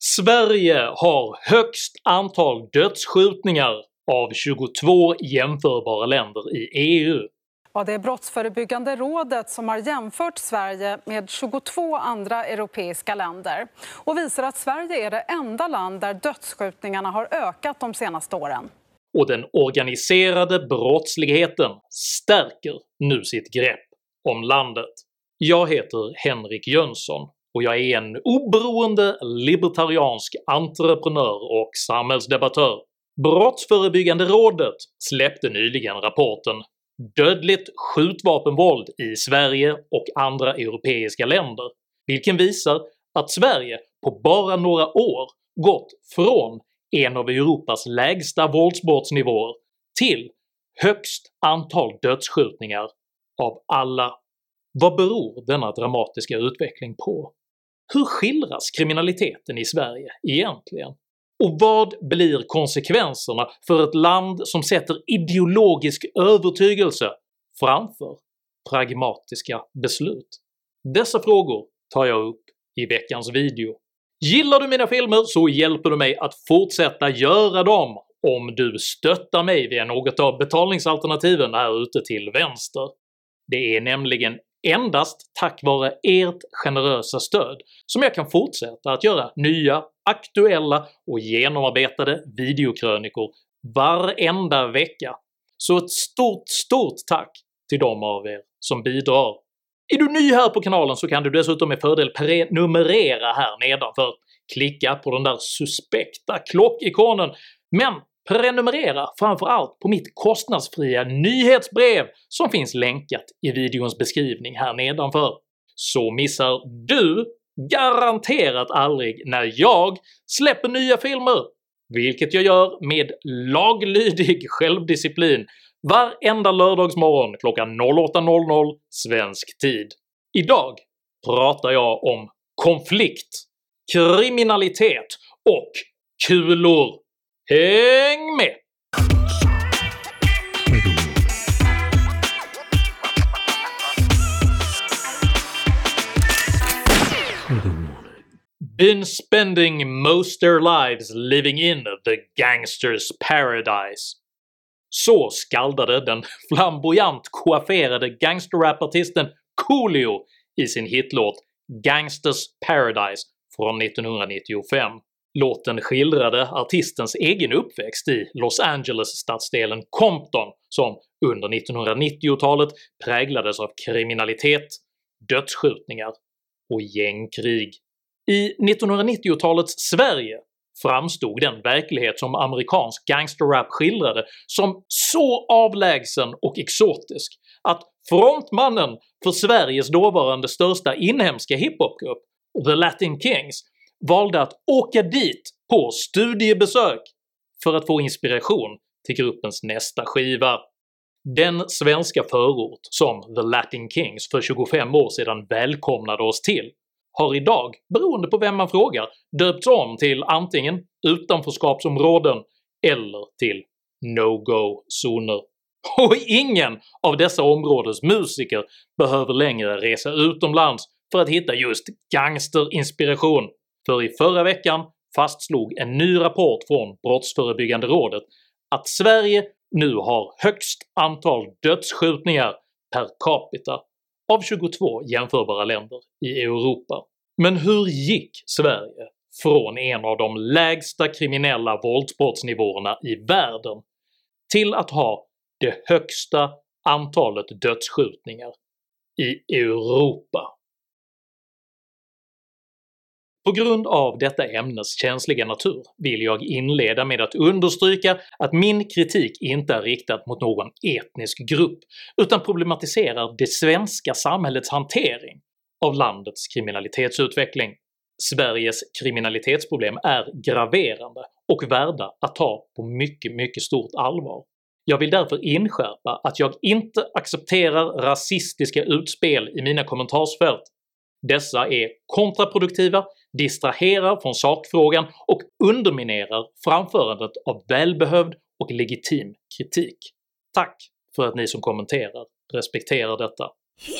Sverige har högst antal dödsskjutningar av 22 jämförbara länder i EU. Ja, det är Brottsförebyggande rådet som har jämfört Sverige med 22 andra europeiska länder och visar att Sverige är det enda land där dödsskjutningarna har ökat de senaste åren. Och den organiserade brottsligheten stärker nu sitt grepp om landet. Jag heter Henrik Jönsson och jag är en oberoende libertariansk entreprenör och samhällsdebattör. Brottsförebyggande rådet släppte nyligen rapporten “Dödligt skjutvapenvåld i Sverige och andra europeiska länder” vilken visar att Sverige på bara några år gått från en av Europas lägsta våldsbrottsnivåer till högst antal dödsskjutningar av alla. Vad beror denna dramatiska utveckling på? Hur skildras kriminaliteten i Sverige egentligen? Och vad blir konsekvenserna för ett land som sätter ideologisk övertygelse framför pragmatiska beslut? Dessa frågor tar jag upp i veckans video. Gillar du mina filmer så hjälper du mig att fortsätta göra dem om du stöttar mig via något av betalningsalternativen här ute till vänster. Det är nämligen endast tack vare ert generösa stöd som jag kan fortsätta att göra nya, aktuella och genomarbetade videokrönikor varenda vecka, så ett stort STORT tack till de av er som bidrar. Är du ny här på kanalen så kan du dessutom med fördel prenumerera här nedanför. Klicka på den där suspekta klockikonen, men Prenumerera framförallt på mitt kostnadsfria nyhetsbrev som finns länkat i videons beskrivning här nedanför. Så missar du garanterat aldrig när jag släpper nya filmer, vilket jag gör med laglydig självdisciplin varenda lördagsmorgon klockan 08.00 svensk tid. Idag pratar jag om konflikt, kriminalitet och kulor. Häng med! Been spending most their lives living in the gangsters paradise. Så skaldade den flamboyant koafferade gangsterrapartisten Coolio i sin hitlåt “Gangsters Paradise” från 1995. Låten skildrade artistens egen uppväxt i Los Angeles-stadsdelen Compton som under 1990-talet präglades av kriminalitet, dödsskjutningar och gängkrig. I 1990-talets Sverige framstod den verklighet som amerikansk gangsterrap skildrade som så avlägsen och exotisk att frontmannen för Sveriges dåvarande största inhemska hiphopgrupp, The Latin Kings, valde att åka dit på studiebesök för att få inspiration till gruppens nästa skiva. Den svenska förort som The Latin Kings för 25 år sedan välkomnade oss till har idag, beroende på vem man frågar, döpts om till antingen utanförskapsområden eller till no-go-zoner. Och ingen av dessa områdens musiker behöver längre resa utomlands för att hitta just gangsterinspiration för i förra veckan fastslog en ny rapport från Brottsförebyggande rådet att Sverige nu har högst antal dödsskjutningar per capita av 22 jämförbara länder i Europa. Men hur gick Sverige från en av de lägsta kriminella våldsbrottsnivåerna i världen till att ha det högsta antalet dödsskjutningar i Europa? På grund av detta ämnes känsliga natur vill jag inleda med att understryka att min kritik inte är riktad mot någon etnisk grupp utan problematiserar det svenska samhällets hantering av landets kriminalitetsutveckling. Sveriges kriminalitetsproblem är graverande och värda att ta på mycket, mycket stort allvar. Jag vill därför inskärpa att jag inte accepterar rasistiska utspel i mina kommentarsfält. Dessa är kontraproduktiva distraherar från sakfrågan och underminerar framförandet av välbehövd och legitim kritik. Tack för att ni som kommenterar respekterar detta.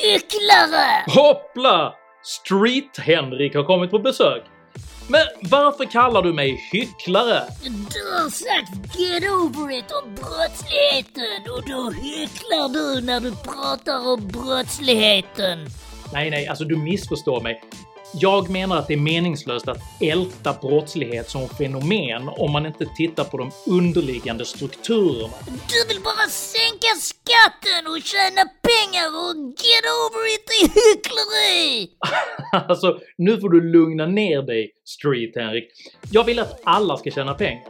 Hycklare! Hoppla! Street-Henrik har kommit på besök! Men varför kallar du mig hycklare? Du har sagt “get over it” om brottsligheten och då hycklar du när du pratar om brottsligheten. Nej, nej, alltså du missförstår mig. Jag menar att det är meningslöst att älta brottslighet som fenomen om man inte tittar på de underliggande strukturerna. Du vill bara sänka skatten och tjäna pengar och get over it i hyckleri! alltså, nu får du lugna ner dig, Street-Henrik. Jag vill att alla ska tjäna pengar.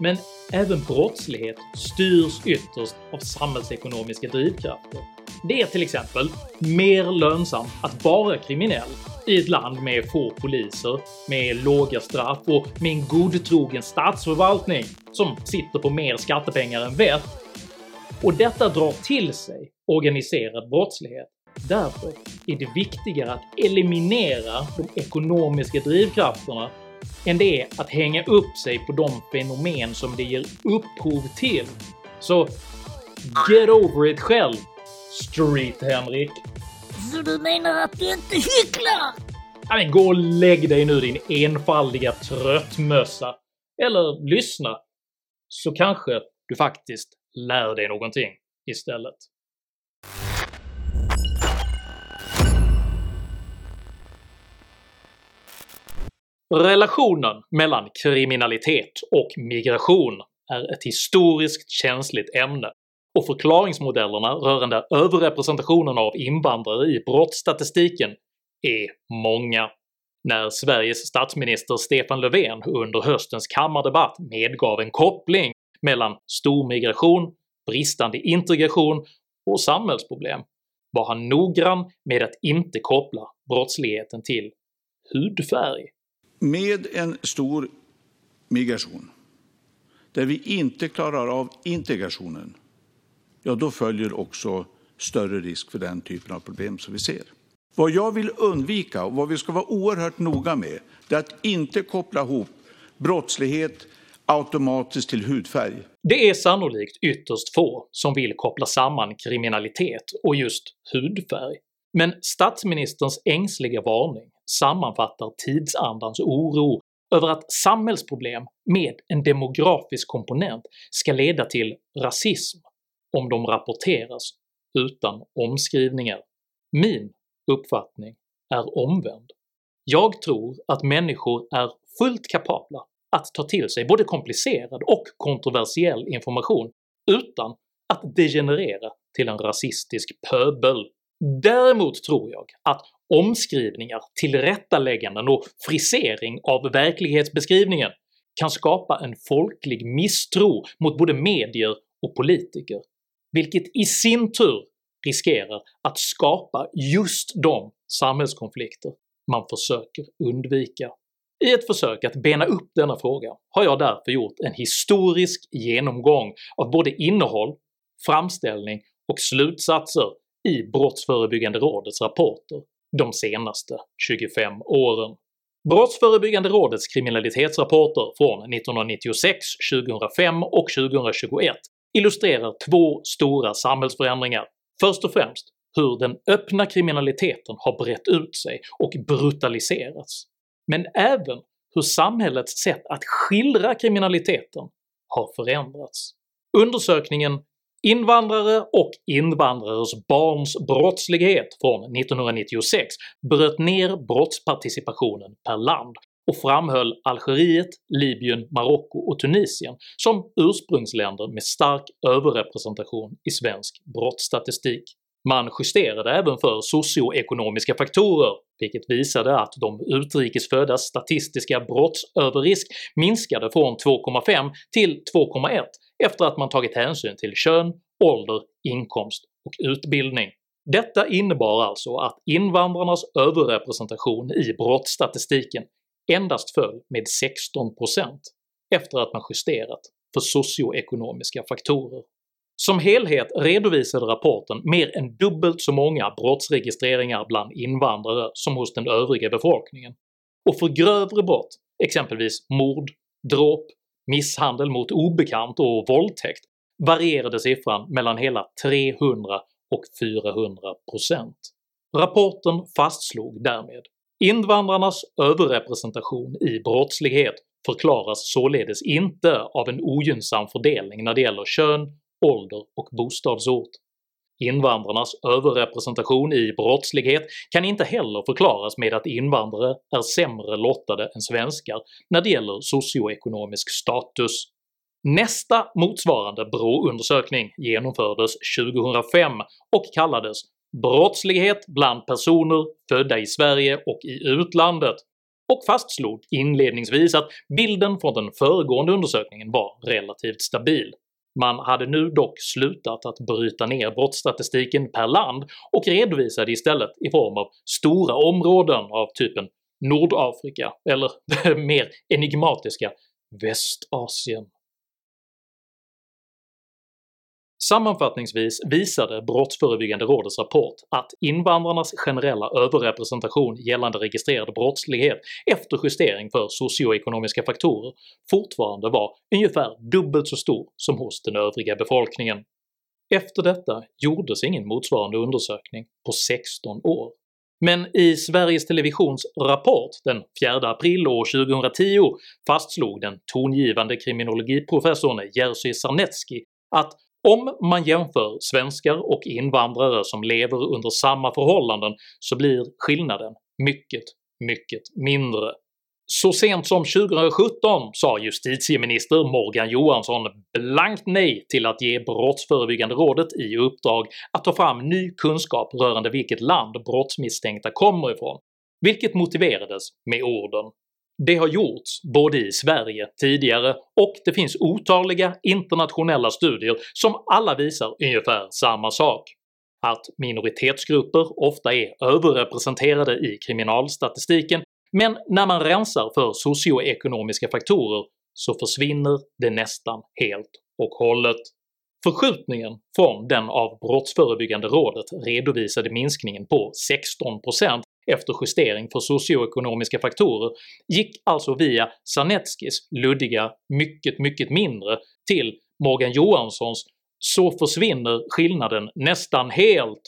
Men även brottslighet styrs ytterst av samhällsekonomiska drivkrafter. Det är till exempel mer lönsamt att vara kriminell i ett land med få poliser, med låga straff och med en godtrogen statsförvaltning som sitter på mer skattepengar än vett. Och detta drar till sig organiserad brottslighet. Därför är det viktigare att eliminera de ekonomiska drivkrafterna än det är att hänga upp sig på de fenomen som det ger upphov till. Så get over it själv, Street-Henrik. Så du menar att du inte hycklar? Ja, men gå och lägg dig nu din enfaldiga tröttmössa. Eller lyssna. Så kanske du faktiskt lär dig någonting istället. Relationen mellan kriminalitet och migration är ett historiskt känsligt ämne och förklaringsmodellerna rörande överrepresentationen av invandrare i brottsstatistiken är många. När Sveriges statsminister Stefan Löfven under höstens kammardebatt medgav en koppling mellan stor migration, bristande integration och samhällsproblem var han noggrann med att inte koppla brottsligheten till hudfärg. Med en stor migration, där vi inte klarar av integrationen, då följer också större risk för den typen av problem som vi ser. Vad jag vill undvika och vad vi ska vara oerhört noga med är att inte koppla ihop brottslighet automatiskt till hudfärg. Det är sannolikt ytterst få som vill koppla samman kriminalitet och just hudfärg, men statsministerns ängsliga varning sammanfattar tidsandans oro över att samhällsproblem med en demografisk komponent ska leda till rasism om de rapporteras utan omskrivningar. Min uppfattning är omvänd. Jag tror att människor är fullt kapabla att ta till sig både komplicerad och kontroversiell information utan att degenerera till en rasistisk pöbel. Däremot tror jag att omskrivningar, tillrättalägganden och frisering av verklighetsbeskrivningen kan skapa en folklig misstro mot både medier och politiker, vilket i sin tur riskerar att skapa just de samhällskonflikter man försöker undvika. I ett försök att bena upp denna fråga har jag därför gjort en historisk genomgång av både innehåll, framställning och slutsatser i Brottsförebyggande rådets rapporter de senaste 25 åren. Brottsförebyggande rådets kriminalitetsrapporter från 1996, 2005 och 2021 illustrerar två stora samhällsförändringar Först och främst hur den öppna kriminaliteten har brett ut sig och brutaliserats, men även hur samhällets sätt att skildra kriminaliteten har förändrats. Undersökningen “Invandrare och invandrares barns brottslighet” från 1996 bröt ner brottsparticipationen per land och framhöll Algeriet, Libyen, Marocko och Tunisien som ursprungsländer med stark överrepresentation i svensk brottsstatistik. Man justerade även för socioekonomiska faktorer, vilket visade att de utrikesföddas statistiska brottsöverrisk minskade från 2,5 till 2,1 efter att man tagit hänsyn till kön, ålder, inkomst och utbildning. Detta innebar alltså att invandrarnas överrepresentation i brottsstatistiken endast föll med 16% efter att man justerat för socioekonomiska faktorer. Som helhet redovisade rapporten mer än dubbelt så många brottsregistreringar bland invandrare som hos den övriga befolkningen, och för grövre brott, exempelvis mord, dråp, misshandel mot obekant och våldtäkt varierade siffran mellan hela 300 och 400%. Rapporten fastslog därmed Invandrarnas överrepresentation i brottslighet förklaras således inte av en ogynnsam fördelning när det gäller kön, ålder och bostadsort. Invandrarnas överrepresentation i brottslighet kan inte heller förklaras med att invandrare är sämre lottade än svenskar när det gäller socioekonomisk status. Nästa motsvarande BRÅ-undersökning genomfördes 2005 och kallades “Brottslighet bland personer födda i Sverige och i utlandet” och fastslog inledningsvis att bilden från den föregående undersökningen var relativt stabil. Man hade nu dock slutat att bryta ner brottsstatistiken per land och redovisade istället i form av stora områden av typen Nordafrika, eller det mer enigmatiska Västasien. Sammanfattningsvis visade Brottsförebyggande rådets rapport att invandrarnas generella överrepresentation gällande registrerad brottslighet efter justering för socioekonomiska faktorer fortfarande var ungefär dubbelt så stor som hos den övriga befolkningen. Efter detta gjordes ingen motsvarande undersökning på 16 år. Men i Sveriges Televisions rapport den 4 april år 2010 fastslog den tongivande kriminologiprofessorn Jerzy Sarnecki att om man jämför svenskar och invandrare som lever under samma förhållanden så blir skillnaden mycket, mycket mindre. Så sent som 2017 sa justitieminister Morgan Johansson blankt nej till att ge Brottsförebyggande rådet i uppdrag att ta fram ny kunskap rörande vilket land brottsmisstänkta kommer ifrån, vilket motiverades med orden det har gjorts både i Sverige tidigare och det finns otaliga internationella studier som alla visar ungefär samma sak att minoritetsgrupper ofta är överrepresenterade i kriminalstatistiken, men när man rensar för socioekonomiska faktorer så försvinner det nästan helt och hållet. Förskjutningen från den av Brottsförebyggande rådet redovisade minskningen på 16% efter justering för socioekonomiska faktorer gick alltså via Sarneckis luddiga “mycket, mycket mindre” till Morgan Johanssons “så försvinner skillnaden nästan helt”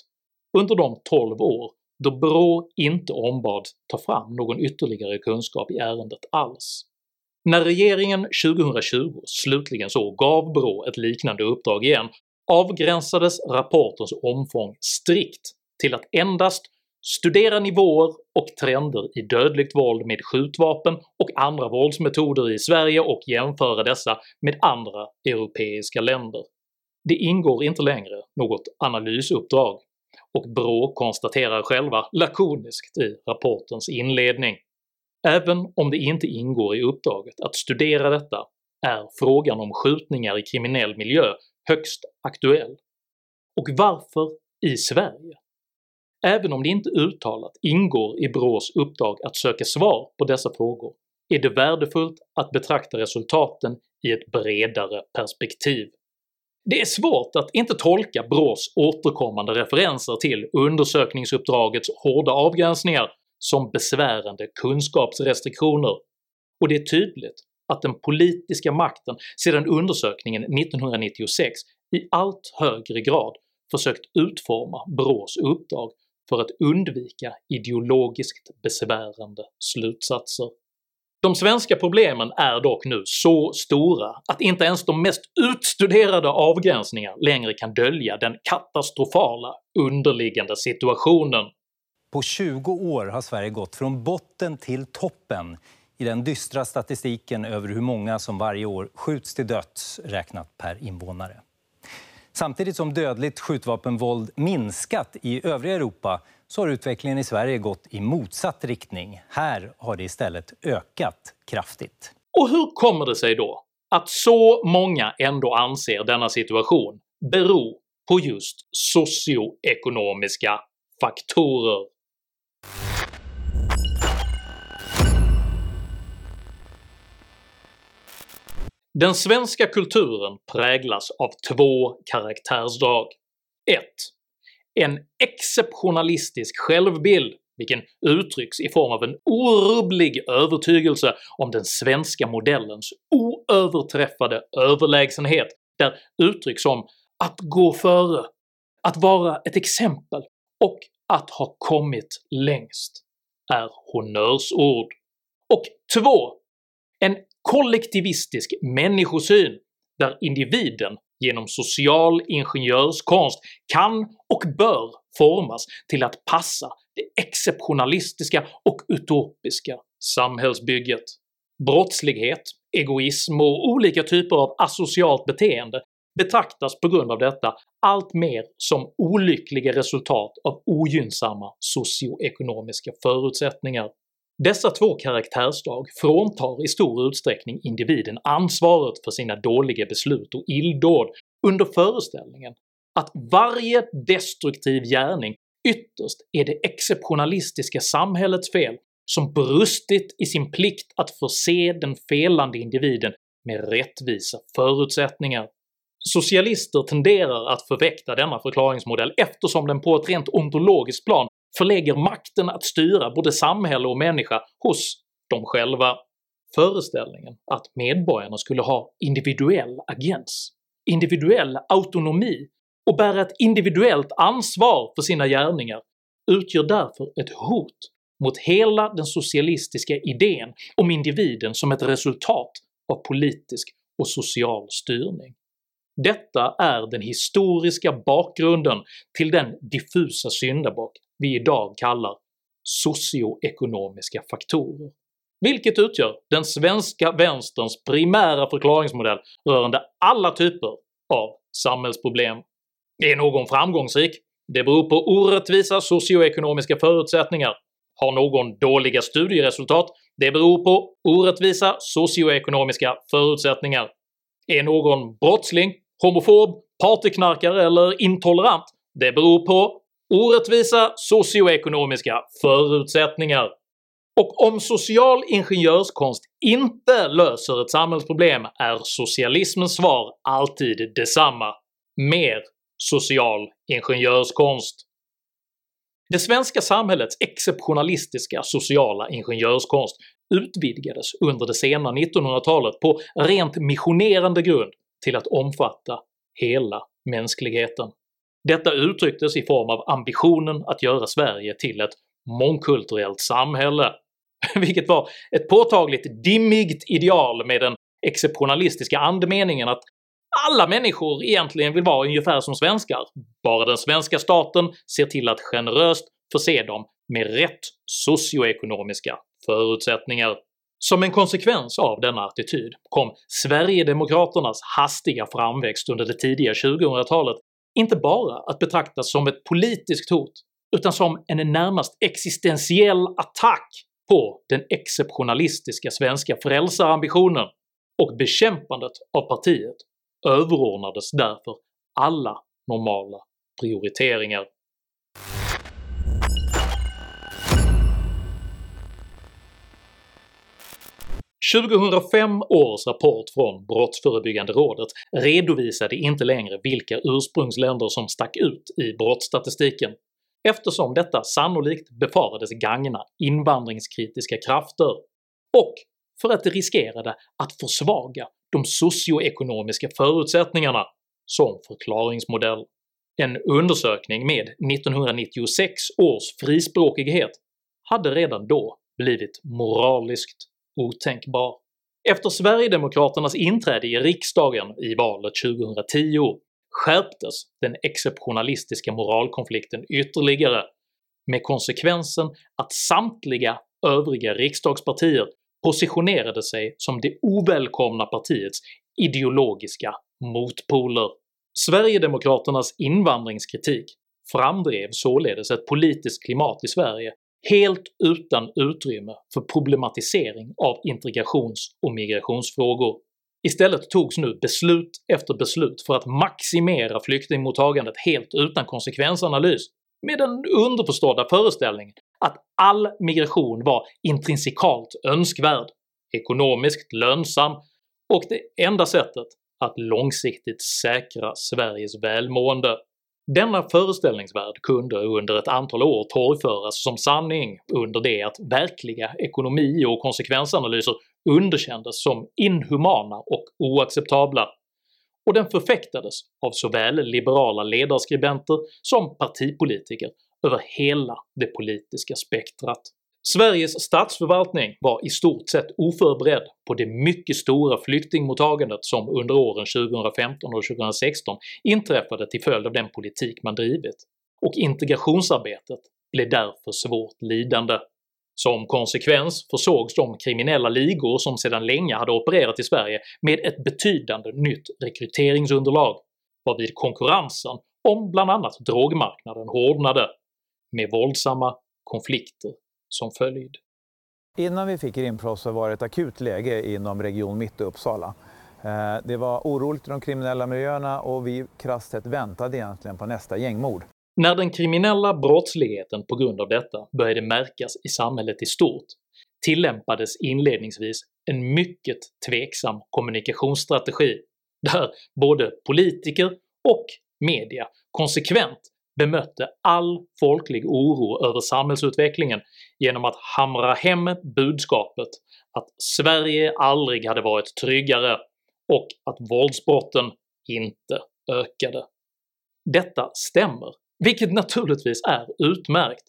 under de 12 år då BRÅ inte ombads ta fram någon ytterligare kunskap i ärendet alls. När regeringen 2020 slutligen så gav BRÅ ett liknande uppdrag igen avgränsades rapportens omfång strikt till att endast studera nivåer och trender i dödligt våld med skjutvapen och andra våldsmetoder i Sverige och jämföra dessa med andra europeiska länder. Det ingår inte längre något analysuppdrag, och BRÅ konstaterar själva lakoniskt i rapportens inledning. Även om det inte ingår i uppdraget att studera detta är frågan om skjutningar i kriminell miljö högst aktuell. Och varför i Sverige? Även om det inte uttalat ingår i BRÅs uppdrag att söka svar på dessa frågor är det värdefullt att betrakta resultaten i ett bredare perspektiv. Det är svårt att inte tolka BRÅs återkommande referenser till undersökningsuppdragets hårda avgränsningar som besvärande kunskapsrestriktioner, och det är tydligt att den politiska makten sedan undersökningen 1996 i allt högre grad försökt utforma BRÅs uppdrag för att undvika ideologiskt besvärande slutsatser. De svenska problemen är dock nu så stora att inte ens de mest utstuderade avgränsningar längre kan dölja den katastrofala underliggande situationen. På 20 år har Sverige gått från botten till toppen i den dystra statistiken över hur många som varje år skjuts till döds räknat per invånare. Samtidigt som dödligt skjutvapenvåld minskat i övriga Europa så har utvecklingen i Sverige gått i motsatt riktning. Här har det istället ökat kraftigt. Och hur kommer det sig då att så många ändå anser denna situation bero på just socioekonomiska faktorer? Den svenska kulturen präglas av två karaktärsdrag. 1. En exceptionalistisk självbild vilken uttrycks i form av en orubblig övertygelse om den svenska modellens oöverträffade överlägsenhet, där uttryck som “att gå före”, “att vara ett exempel” och “att ha kommit längst” är honnörsord. Och 2. En kollektivistisk människosyn där individen genom social ingenjörskonst kan och bör formas till att passa det exceptionalistiska och utopiska samhällsbygget. Brottslighet, egoism och olika typer av asocialt beteende betraktas på grund av detta allt mer som olyckliga resultat av ogynnsamma socioekonomiska förutsättningar. Dessa två karaktärsdrag fråntar i stor utsträckning individen ansvaret för sina dåliga beslut och illdåd under föreställningen att varje destruktiv gärning ytterst är det exceptionalistiska samhällets fel som brustit i sin plikt att förse den felande individen med rättvisa förutsättningar. Socialister tenderar att förväkta denna förklaringsmodell eftersom den på ett rent ontologiskt plan förlägger makten att styra både samhälle och människa hos dem själva. Föreställningen att medborgarna skulle ha individuell agens, individuell autonomi och bära ett individuellt ansvar för sina gärningar utgör därför ett hot mot hela den socialistiska idén om individen som ett resultat av politisk och social styrning. Detta är den historiska bakgrunden till den diffusa syndabock vi idag kallar socioekonomiska faktorer, vilket utgör den svenska vänsterns primära förklaringsmodell rörande alla typer av samhällsproblem. Är någon framgångsrik? Det beror på orättvisa socioekonomiska förutsättningar. Har någon dåliga studieresultat? Det beror på orättvisa socioekonomiska förutsättningar. Är någon brottsling? homofob, partyknarkare eller intolerant. Det beror på orättvisa socioekonomiska förutsättningar. Och om social ingenjörskonst inte löser ett samhällsproblem är socialismens svar alltid detsamma – mer social ingenjörskonst. Det svenska samhällets exceptionalistiska sociala ingenjörskonst utvidgades under det sena 1900-talet på rent missionerande grund till att omfatta hela mänskligheten. Detta uttrycktes i form av ambitionen att göra Sverige till ett mångkulturellt samhälle, vilket var ett påtagligt dimmigt ideal med den exceptionalistiska andemeningen att alla människor egentligen vill vara ungefär som svenskar, bara den svenska staten ser till att generöst förse dem med rätt socioekonomiska förutsättningar. Som en konsekvens av denna attityd kom Sverigedemokraternas hastiga framväxt under det tidiga 2000-talet inte bara att betraktas som ett politiskt hot utan som en närmast existentiell attack på den exceptionalistiska svenska frälsarambitionen, och bekämpandet av partiet överordnades därför alla normala prioriteringar. 2005 års rapport från Brottsförebyggande rådet redovisade inte längre vilka ursprungsländer som stack ut i brottsstatistiken, eftersom detta sannolikt befarades gagna invandringskritiska krafter och för att det riskerade att försvaga de socioekonomiska förutsättningarna som förklaringsmodell. En undersökning med 1996 års frispråkighet hade redan då blivit moraliskt otänkbar. Efter Sverigedemokraternas inträde i riksdagen i valet 2010 skärptes den exceptionalistiska moralkonflikten ytterligare, med konsekvensen att samtliga övriga riksdagspartier positionerade sig som det ovälkomna partiets ideologiska motpoler. Sverigedemokraternas invandringskritik framdrev således ett politiskt klimat i Sverige helt utan utrymme för problematisering av integrations och migrationsfrågor. Istället togs nu beslut efter beslut för att maximera flyktingmottagandet helt utan konsekvensanalys, med den underförstådda föreställningen att all migration var intrinsikalt önskvärd, ekonomiskt lönsam och det enda sättet att långsiktigt säkra Sveriges välmående. Denna föreställningsvärld kunde under ett antal år torgföras som sanning under det att verkliga ekonomi och konsekvensanalyser underkändes som inhumana och oacceptabla, och den förfäktades av såväl liberala ledarskribenter som partipolitiker över hela det politiska spektrat. Sveriges statsförvaltning var i stort sett oförberedd på det mycket stora flyktingmottagandet som under åren 2015 och 2016 inträffade till följd av den politik man drivit, och integrationsarbetet blev därför svårt lidande. Som konsekvens försågs de kriminella ligor som sedan länge hade opererat i Sverige med ett betydande nytt rekryteringsunderlag, varvid konkurrensen om bland annat drogmarknaden hårdnade, med våldsamma konflikter som följd. Innan vi fick Rimfrost så var det ett akut läge inom Region Mitt i Uppsala. Eh, det var oroligt i de kriminella miljöerna och vi krasst sett väntade egentligen på nästa gängmord. När den kriminella brottsligheten på grund av detta började märkas i samhället i stort tillämpades inledningsvis en mycket tveksam kommunikationsstrategi där både politiker och media konsekvent bemötte all folklig oro över samhällsutvecklingen genom att hamra hem budskapet att Sverige aldrig hade varit tryggare och att våldsbrotten inte ökade. Detta stämmer, vilket naturligtvis är utmärkt,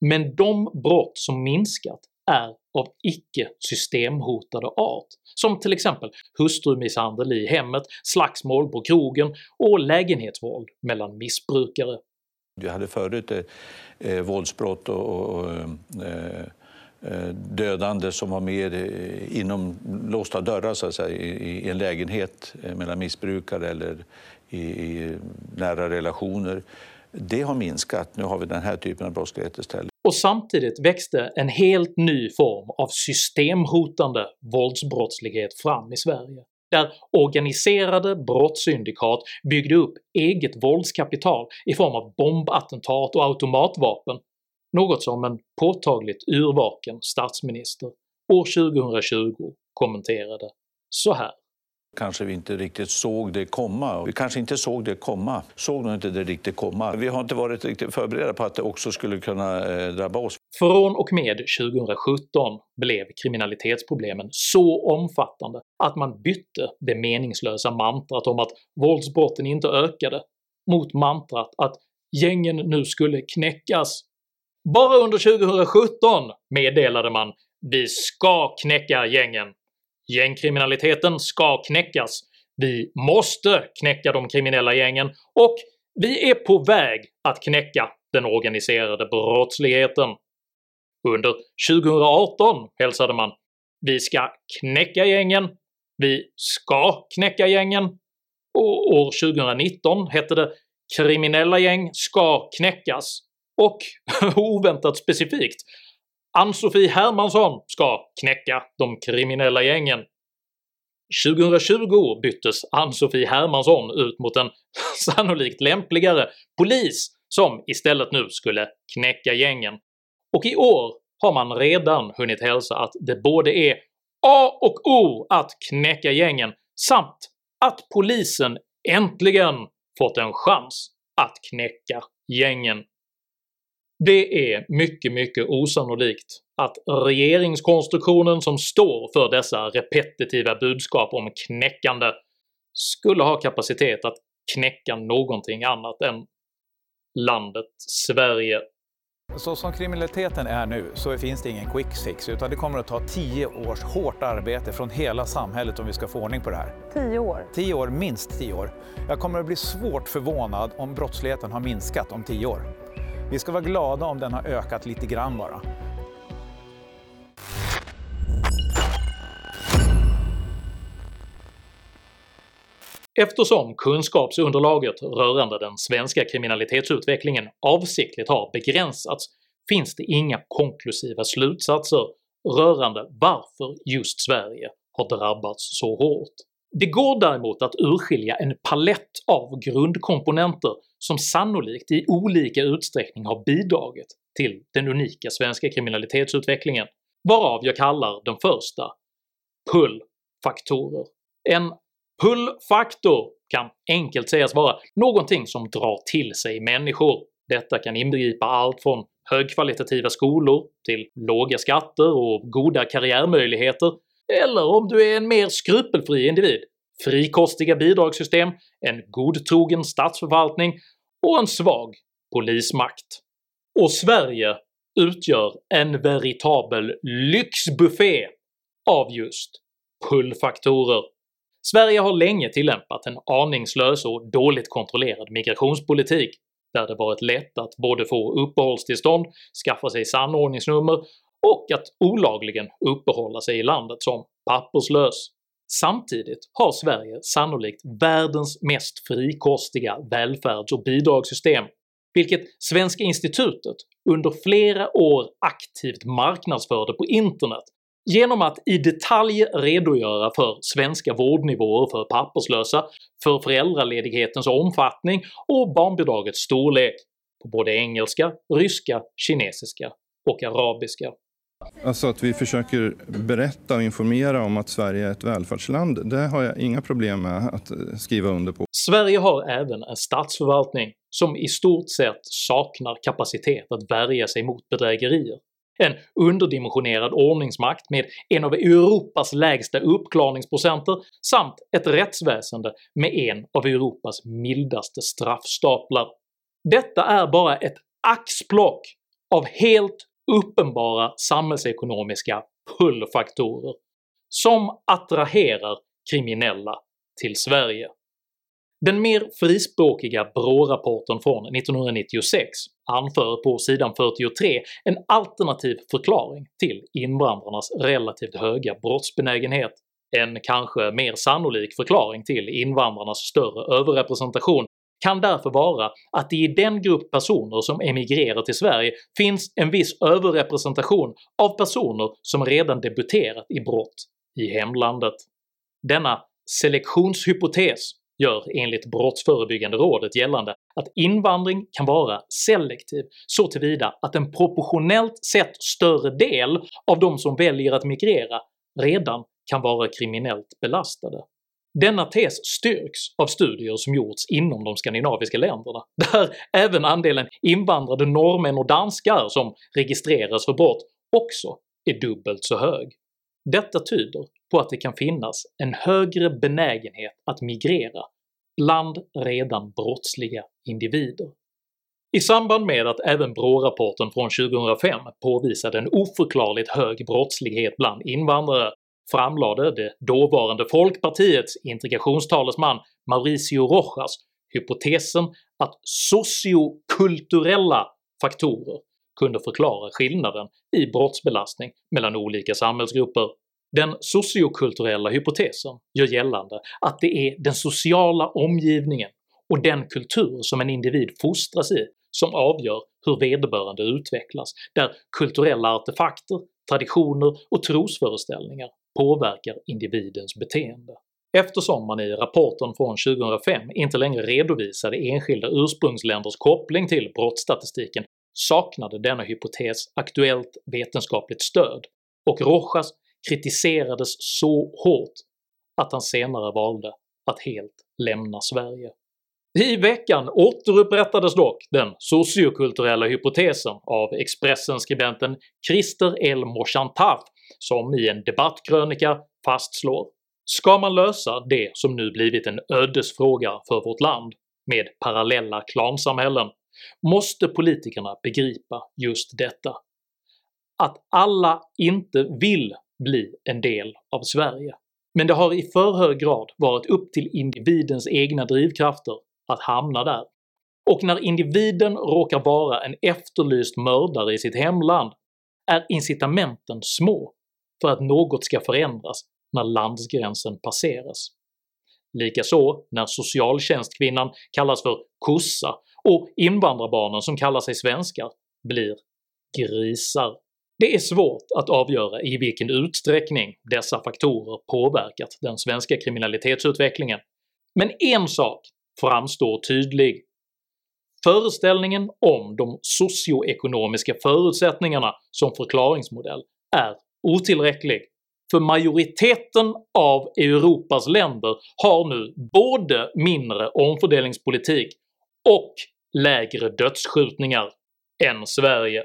men de brott som minskat är av icke-systemhotade art, som till exempel hustrumisshandel i hemmet, slagsmål på krogen och lägenhetsvåld mellan missbrukare. Vi hade förut eh, eh, våldsbrott och, och eh, eh, dödande som var mer eh, inom låsta dörrar så att säga, i, i en lägenhet mellan missbrukare eller i, i, nära relationer. Det har minskat. Nu har vi den här typen av brottslighet istället. Och samtidigt växte en helt ny form av systemhotande våldsbrottslighet fram i Sverige där organiserade brottssyndikat byggde upp eget våldskapital i form av bombattentat och automatvapen, något som en påtagligt yrvaken statsminister år 2020 kommenterade så här kanske vi inte riktigt såg det komma. Vi kanske inte såg det komma, såg nog inte det riktigt komma. Vi har inte varit riktigt förberedda på att det också skulle kunna eh, drabba oss. Från och med 2017 blev kriminalitetsproblemen så omfattande att man bytte det meningslösa mantrat om att våldsbrotten inte ökade mot mantrat att gängen nu skulle knäckas. Bara under 2017 meddelade man “Vi ska knäcka gängen” Gängkriminaliteten ska knäckas, vi måste knäcka de kriminella gängen och vi är på väg att knäcka den organiserade brottsligheten. Under 2018 hälsade man “Vi ska knäcka gängen”, “Vi ska knäcka gängen” och år 2019 hette det “Kriminella gäng ska knäckas” och oväntat specifikt Ann-Sofie Hermansson ska knäcka de kriminella gängen. 2020 byttes Ann-Sofie Hermansson ut mot en sannolikt lämpligare polis som istället nu skulle knäcka gängen. Och i år har man redan hunnit hälsa att det både är A och O att knäcka gängen samt att polisen äntligen fått en chans att knäcka gängen. Det är mycket, mycket osannolikt att regeringskonstruktionen som står för dessa repetitiva budskap om knäckande skulle ha kapacitet att knäcka någonting annat än landet Sverige. Så som kriminaliteten är nu så finns det ingen quick fix utan det kommer att ta tio års hårt arbete från hela samhället om vi ska få ordning på det här. Tio år? Tio år, minst tio år. Jag kommer att bli svårt förvånad om brottsligheten har minskat om tio år. Vi ska vara glada om den har ökat lite grann bara. Eftersom kunskapsunderlaget rörande den svenska kriminalitetsutvecklingen avsiktligt har begränsats finns det inga konklusiva slutsatser rörande varför just Sverige har drabbats så hårt. Det går däremot att urskilja en palett av grundkomponenter som sannolikt i olika utsträckning har bidragit till den unika svenska kriminalitetsutvecklingen, varav jag kallar den första pull-faktorer. En pull-faktor kan enkelt sägas vara någonting som drar till sig människor. Detta kan inbegripa allt från högkvalitativa skolor till låga skatter och goda karriärmöjligheter, eller om du är en mer skrupelfri individ, frikostiga bidragssystem, en godtrogen statsförvaltning och en svag polismakt. Och Sverige utgör en veritabel lyxbuffé av just pullfaktorer. Sverige har länge tillämpat en aningslös och dåligt kontrollerad migrationspolitik där det varit lätt att både få uppehållstillstånd, skaffa sig samordningsnummer och att olagligen uppehålla sig i landet som papperslös. Samtidigt har Sverige sannolikt världens mest frikostiga välfärds och bidragssystem, vilket Svenska institutet under flera år aktivt marknadsförde på internet genom att i detalj redogöra för svenska vårdnivåer för papperslösa, för föräldraledighetens omfattning och barnbidragets storlek på både engelska, ryska, kinesiska och arabiska. Alltså att vi försöker berätta och informera om att Sverige är ett välfärdsland, det har jag inga problem med att eh, skriva under på. Sverige har även en statsförvaltning som i stort sett saknar kapacitet att värja sig mot bedrägerier. En underdimensionerad ordningsmakt med en av Europas lägsta uppklarningsprocenter samt ett rättsväsende med en av Europas mildaste straffstaplar. Detta är bara ett axplock av helt uppenbara samhällsekonomiska pullfaktorer som attraherar kriminella till Sverige. Den mer frispråkiga BRÅ-rapporten från 1996 anför på sidan 43 en alternativ förklaring till invandrarnas relativt höga brottsbenägenhet. En kanske mer sannolik förklaring till invandrarnas större överrepresentation kan därför vara att det i den grupp personer som emigrerar till Sverige finns en viss överrepresentation av personer som redan debuterat i brott i hemlandet. Denna selektionshypotes gör enligt Brottsförebyggande rådet gällande att invandring kan vara selektiv så tillvida att en proportionellt sett större del av de som väljer att migrera redan kan vara kriminellt belastade. Denna tes styrks av studier som gjorts inom de skandinaviska länderna, där även andelen invandrade norrmän och danskar som registreras för brott också är dubbelt så hög. Detta tyder på att det kan finnas en högre benägenhet att migrera bland redan brottsliga individer. I samband med att även BRÅ-rapporten från 2005 påvisade en oförklarligt hög brottslighet bland invandrare framlade det dåvarande Folkpartiets integrationstalesman Mauricio Rojas hypotesen att sociokulturella faktorer kunde förklara skillnaden i brottsbelastning mellan olika samhällsgrupper. Den sociokulturella hypotesen gör gällande att det är den sociala omgivningen och den kultur som en individ fostras i som avgör hur vederbörande utvecklas, där kulturella artefakter, traditioner och trosföreställningar påverkar individens beteende. Eftersom man i rapporten från 2005 inte längre redovisade enskilda ursprungsländers koppling till brottsstatistiken saknade denna hypotes aktuellt vetenskapligt stöd, och Rojas kritiserades så hårt att han senare valde att helt lämna Sverige. I veckan återupprättades dock den sociokulturella hypotesen av Expressen-skribenten Christer L. Mochantaf som i en debattkrönika fastslår “Ska man lösa det som nu blivit en ödesfråga för vårt land med parallella klansamhällen måste politikerna begripa just detta. Att alla inte vill bli en del av Sverige, men det har i för hög grad varit upp till individens egna drivkrafter att hamna där. Och när individen råkar vara en efterlyst mördare i sitt hemland är incitamenten små för att något ska förändras när landsgränsen passeras. Likaså när socialtjänstkvinnan kallas för “kossa” och invandrarbarnen som kallar sig svenskar blir “grisar”. Det är svårt att avgöra i vilken utsträckning dessa faktorer påverkat den svenska kriminalitetsutvecklingen, men en sak framstår tydlig. Föreställningen om de socioekonomiska förutsättningarna som förklaringsmodell är otillräcklig, för majoriteten av Europas länder har nu både mindre omfördelningspolitik och lägre dödsskjutningar än Sverige.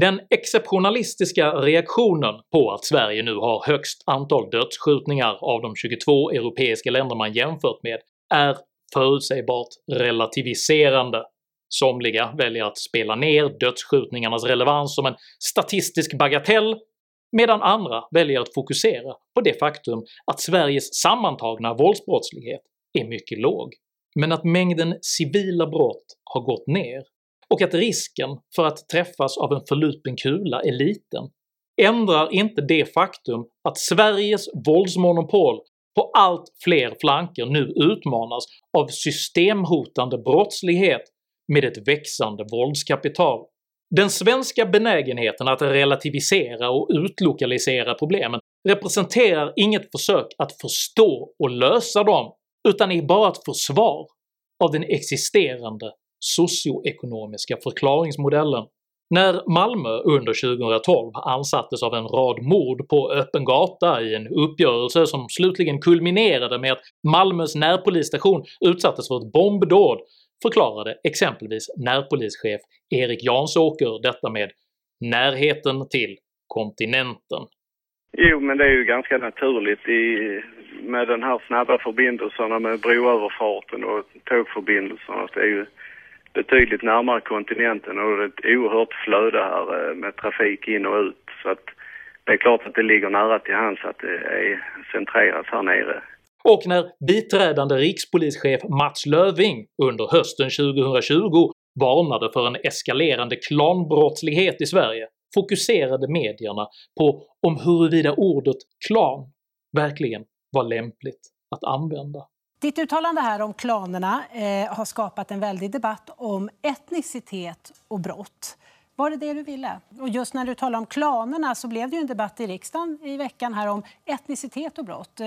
Den exceptionalistiska reaktionen på att Sverige nu har högst antal dödsskjutningar av de 22 europeiska länder man jämfört med är förutsägbart relativiserande. Somliga väljer att spela ner dödsskjutningarnas relevans som en statistisk bagatell, medan andra väljer att fokusera på det faktum att Sveriges sammantagna våldsbrottslighet är mycket låg, men att mängden civila brott har gått ner och att risken för att träffas av en förlupen kula är liten ändrar inte det faktum att Sveriges våldsmonopol på allt fler flanker nu utmanas av systemhotande brottslighet med ett växande våldskapital. Den svenska benägenheten att relativisera och utlokalisera problemen representerar inget försök att förstå och lösa dem, utan är bara ett försvar av den existerande socioekonomiska förklaringsmodellen. När Malmö under 2012 ansattes av en rad mord på öppen gata i en uppgörelse som slutligen kulminerade med att Malmös närpolisstation utsattes för ett bombdåd förklarade exempelvis närpolischef Erik Jansåker detta med “närheten till kontinenten”. Jo, men det är ju ganska naturligt i, med den här snabba förbindelserna med broöverfarten och tågförbindelserna. Det är ju betydligt närmare kontinenten och det är ett oerhört flöde här eh, med trafik in och ut. Så att det är klart att det ligger nära till hands att det är centrerat här nere. Och när biträdande rikspolischef Mats Löving under hösten 2020 varnade för en eskalerande klanbrottslighet i Sverige fokuserade medierna på om huruvida ordet “klan” verkligen var lämpligt att använda. Ditt uttalande här om klanerna eh, har skapat en väldig debatt om etnicitet och brott. Var det det du ville? Och just när du talar om klanerna så blev det ju en debatt i riksdagen i veckan här om etnicitet och brott.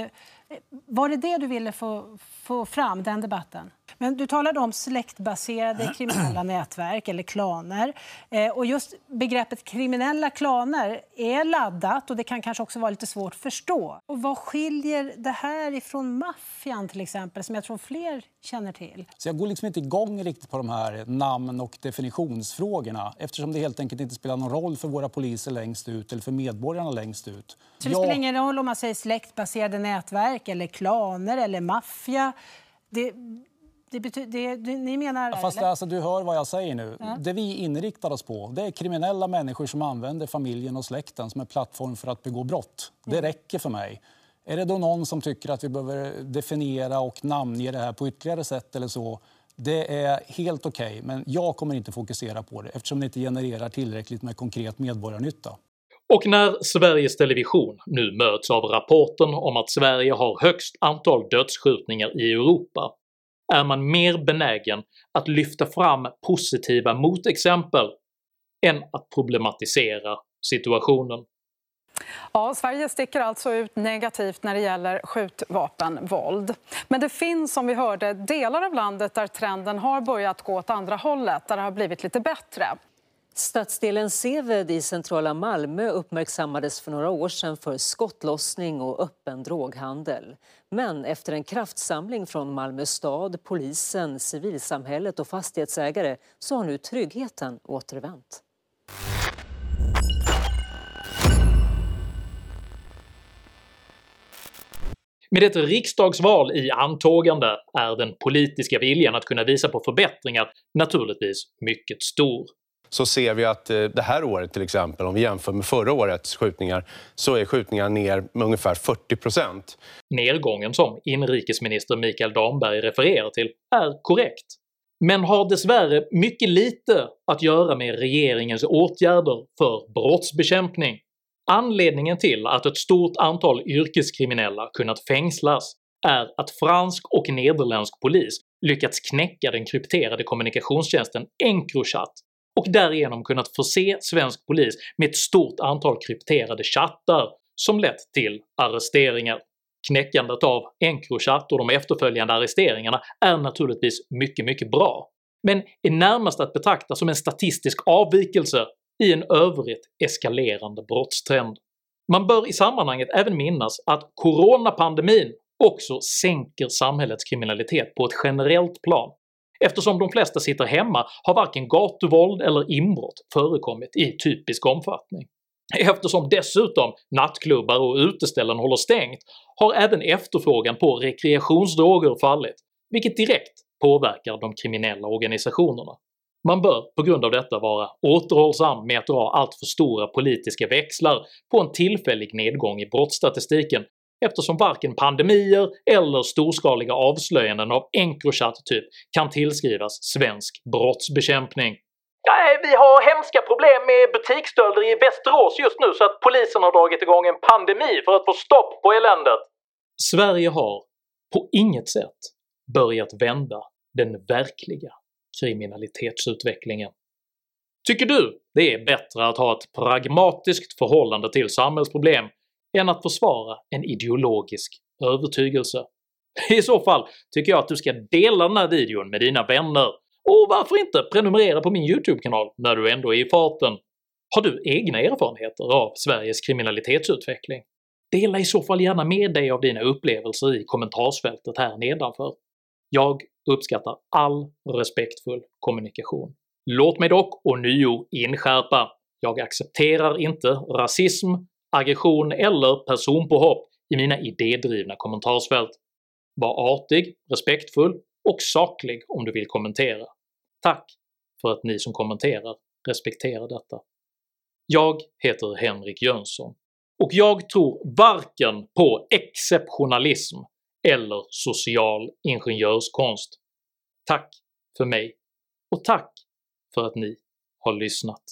Var det det du ville få, få fram, den debatten? Men du talade om släktbaserade kriminella nätverk eller klaner. Eh, och just begreppet kriminella klaner är laddat och det kan kanske också vara lite svårt att förstå. Och vad skiljer det här ifrån maffian till exempel, som jag tror fler känner till? Så jag går liksom inte igång riktigt på de här namn och definitionsfrågorna eftersom det helt enkelt inte spelar någon roll för våra poliser längst ut eller för medborgarna längst ut. Så det spelar ingen roll om man säger släktbaserade nätverk eller klaner eller maffia? Det, det betyder, det, ni menar... Ja, fast alltså, du hör vad jag säger nu. Ja. Det vi inriktar oss på det är kriminella människor som använder familjen och släkten som en plattform för att begå brott. Det mm. räcker för mig. Är det då någon som tycker att vi behöver definiera och namnge det här på ytterligare sätt eller så? Det är helt okej, okay, men jag kommer inte fokusera på det eftersom det inte genererar tillräckligt med konkret medborgarnytta. Och när Sveriges Television nu möts av rapporten om att Sverige har högst antal dödsskjutningar i Europa är man mer benägen att lyfta fram positiva motexempel än att problematisera situationen. Ja, Sverige sticker alltså ut negativt när det gäller skjutvapenvåld. Men det finns, som vi hörde, delar av landet där trenden har börjat gå åt andra hållet, där det har blivit lite bättre. Stadsdelen Seved i centrala Malmö uppmärksammades för några år sedan för skottlossning och öppen droghandel. Men efter en kraftsamling från Malmö stad, polisen, civilsamhället och fastighetsägare så har nu tryggheten återvänt. Med ett riksdagsval i antågande är den politiska viljan att kunna visa på förbättringar naturligtvis mycket stor så ser vi att eh, det här året till exempel, om vi jämför med förra årets skjutningar, så är skjutningarna ner med ungefär 40 procent. Nedgången som inrikesminister Mikael Damberg refererar till är korrekt, men har dessvärre mycket lite att göra med regeringens åtgärder för brottsbekämpning. Anledningen till att ett stort antal yrkeskriminella kunnat fängslas är att fransk och nederländsk polis lyckats knäcka den krypterade kommunikationstjänsten Encrochat och därigenom kunnat förse svensk polis med ett stort antal krypterade chattar som lett till arresteringar. Knäckandet av Encrochat och de efterföljande arresteringarna är naturligtvis mycket, mycket bra, men är närmast att betrakta som en statistisk avvikelse i en övrigt eskalerande brottstrend. Man bör i sammanhanget även minnas att coronapandemin också sänker samhällets kriminalitet på ett generellt plan Eftersom de flesta sitter hemma har varken gatuvåld eller inbrott förekommit i typisk omfattning. Eftersom dessutom nattklubbar och uteställen håller stängt har även efterfrågan på rekreationsdroger fallit, vilket direkt påverkar de kriminella organisationerna. Man bör på grund av detta vara återhållsam med att dra allt för stora politiska växlar på en tillfällig nedgång i brottsstatistiken eftersom varken pandemier eller storskaliga avslöjanden av Encrochat-typ kan tillskrivas svensk brottsbekämpning. Nej, vi har hemska problem med butiksstölder i Västerås just nu så att polisen har dragit igång en pandemi för att få stopp på eländet. Sverige har på inget sätt börjat vända den verkliga kriminalitetsutvecklingen. Tycker du det är bättre att ha ett pragmatiskt förhållande till samhällsproblem än att försvara en ideologisk övertygelse? I så fall tycker jag att du ska dela den här videon med dina vänner, och varför inte prenumerera på min YouTube-kanal när du ändå är i farten? Har du egna erfarenheter av Sveriges kriminalitetsutveckling? Dela i så fall gärna med dig av dina upplevelser i kommentarsfältet här nedanför. Jag uppskattar all respektfull kommunikation. Låt mig dock ånyo inskärpa jag accepterar inte rasism, aggression eller personpåhopp i mina idédrivna kommentarsfält. Var artig, respektfull och saklig om du vill kommentera. Tack för att ni som kommenterar respekterar detta. Jag heter Henrik Jönsson och jag tror varken på exceptionalism eller social ingenjörskonst. Tack för mig, och tack för att ni har lyssnat.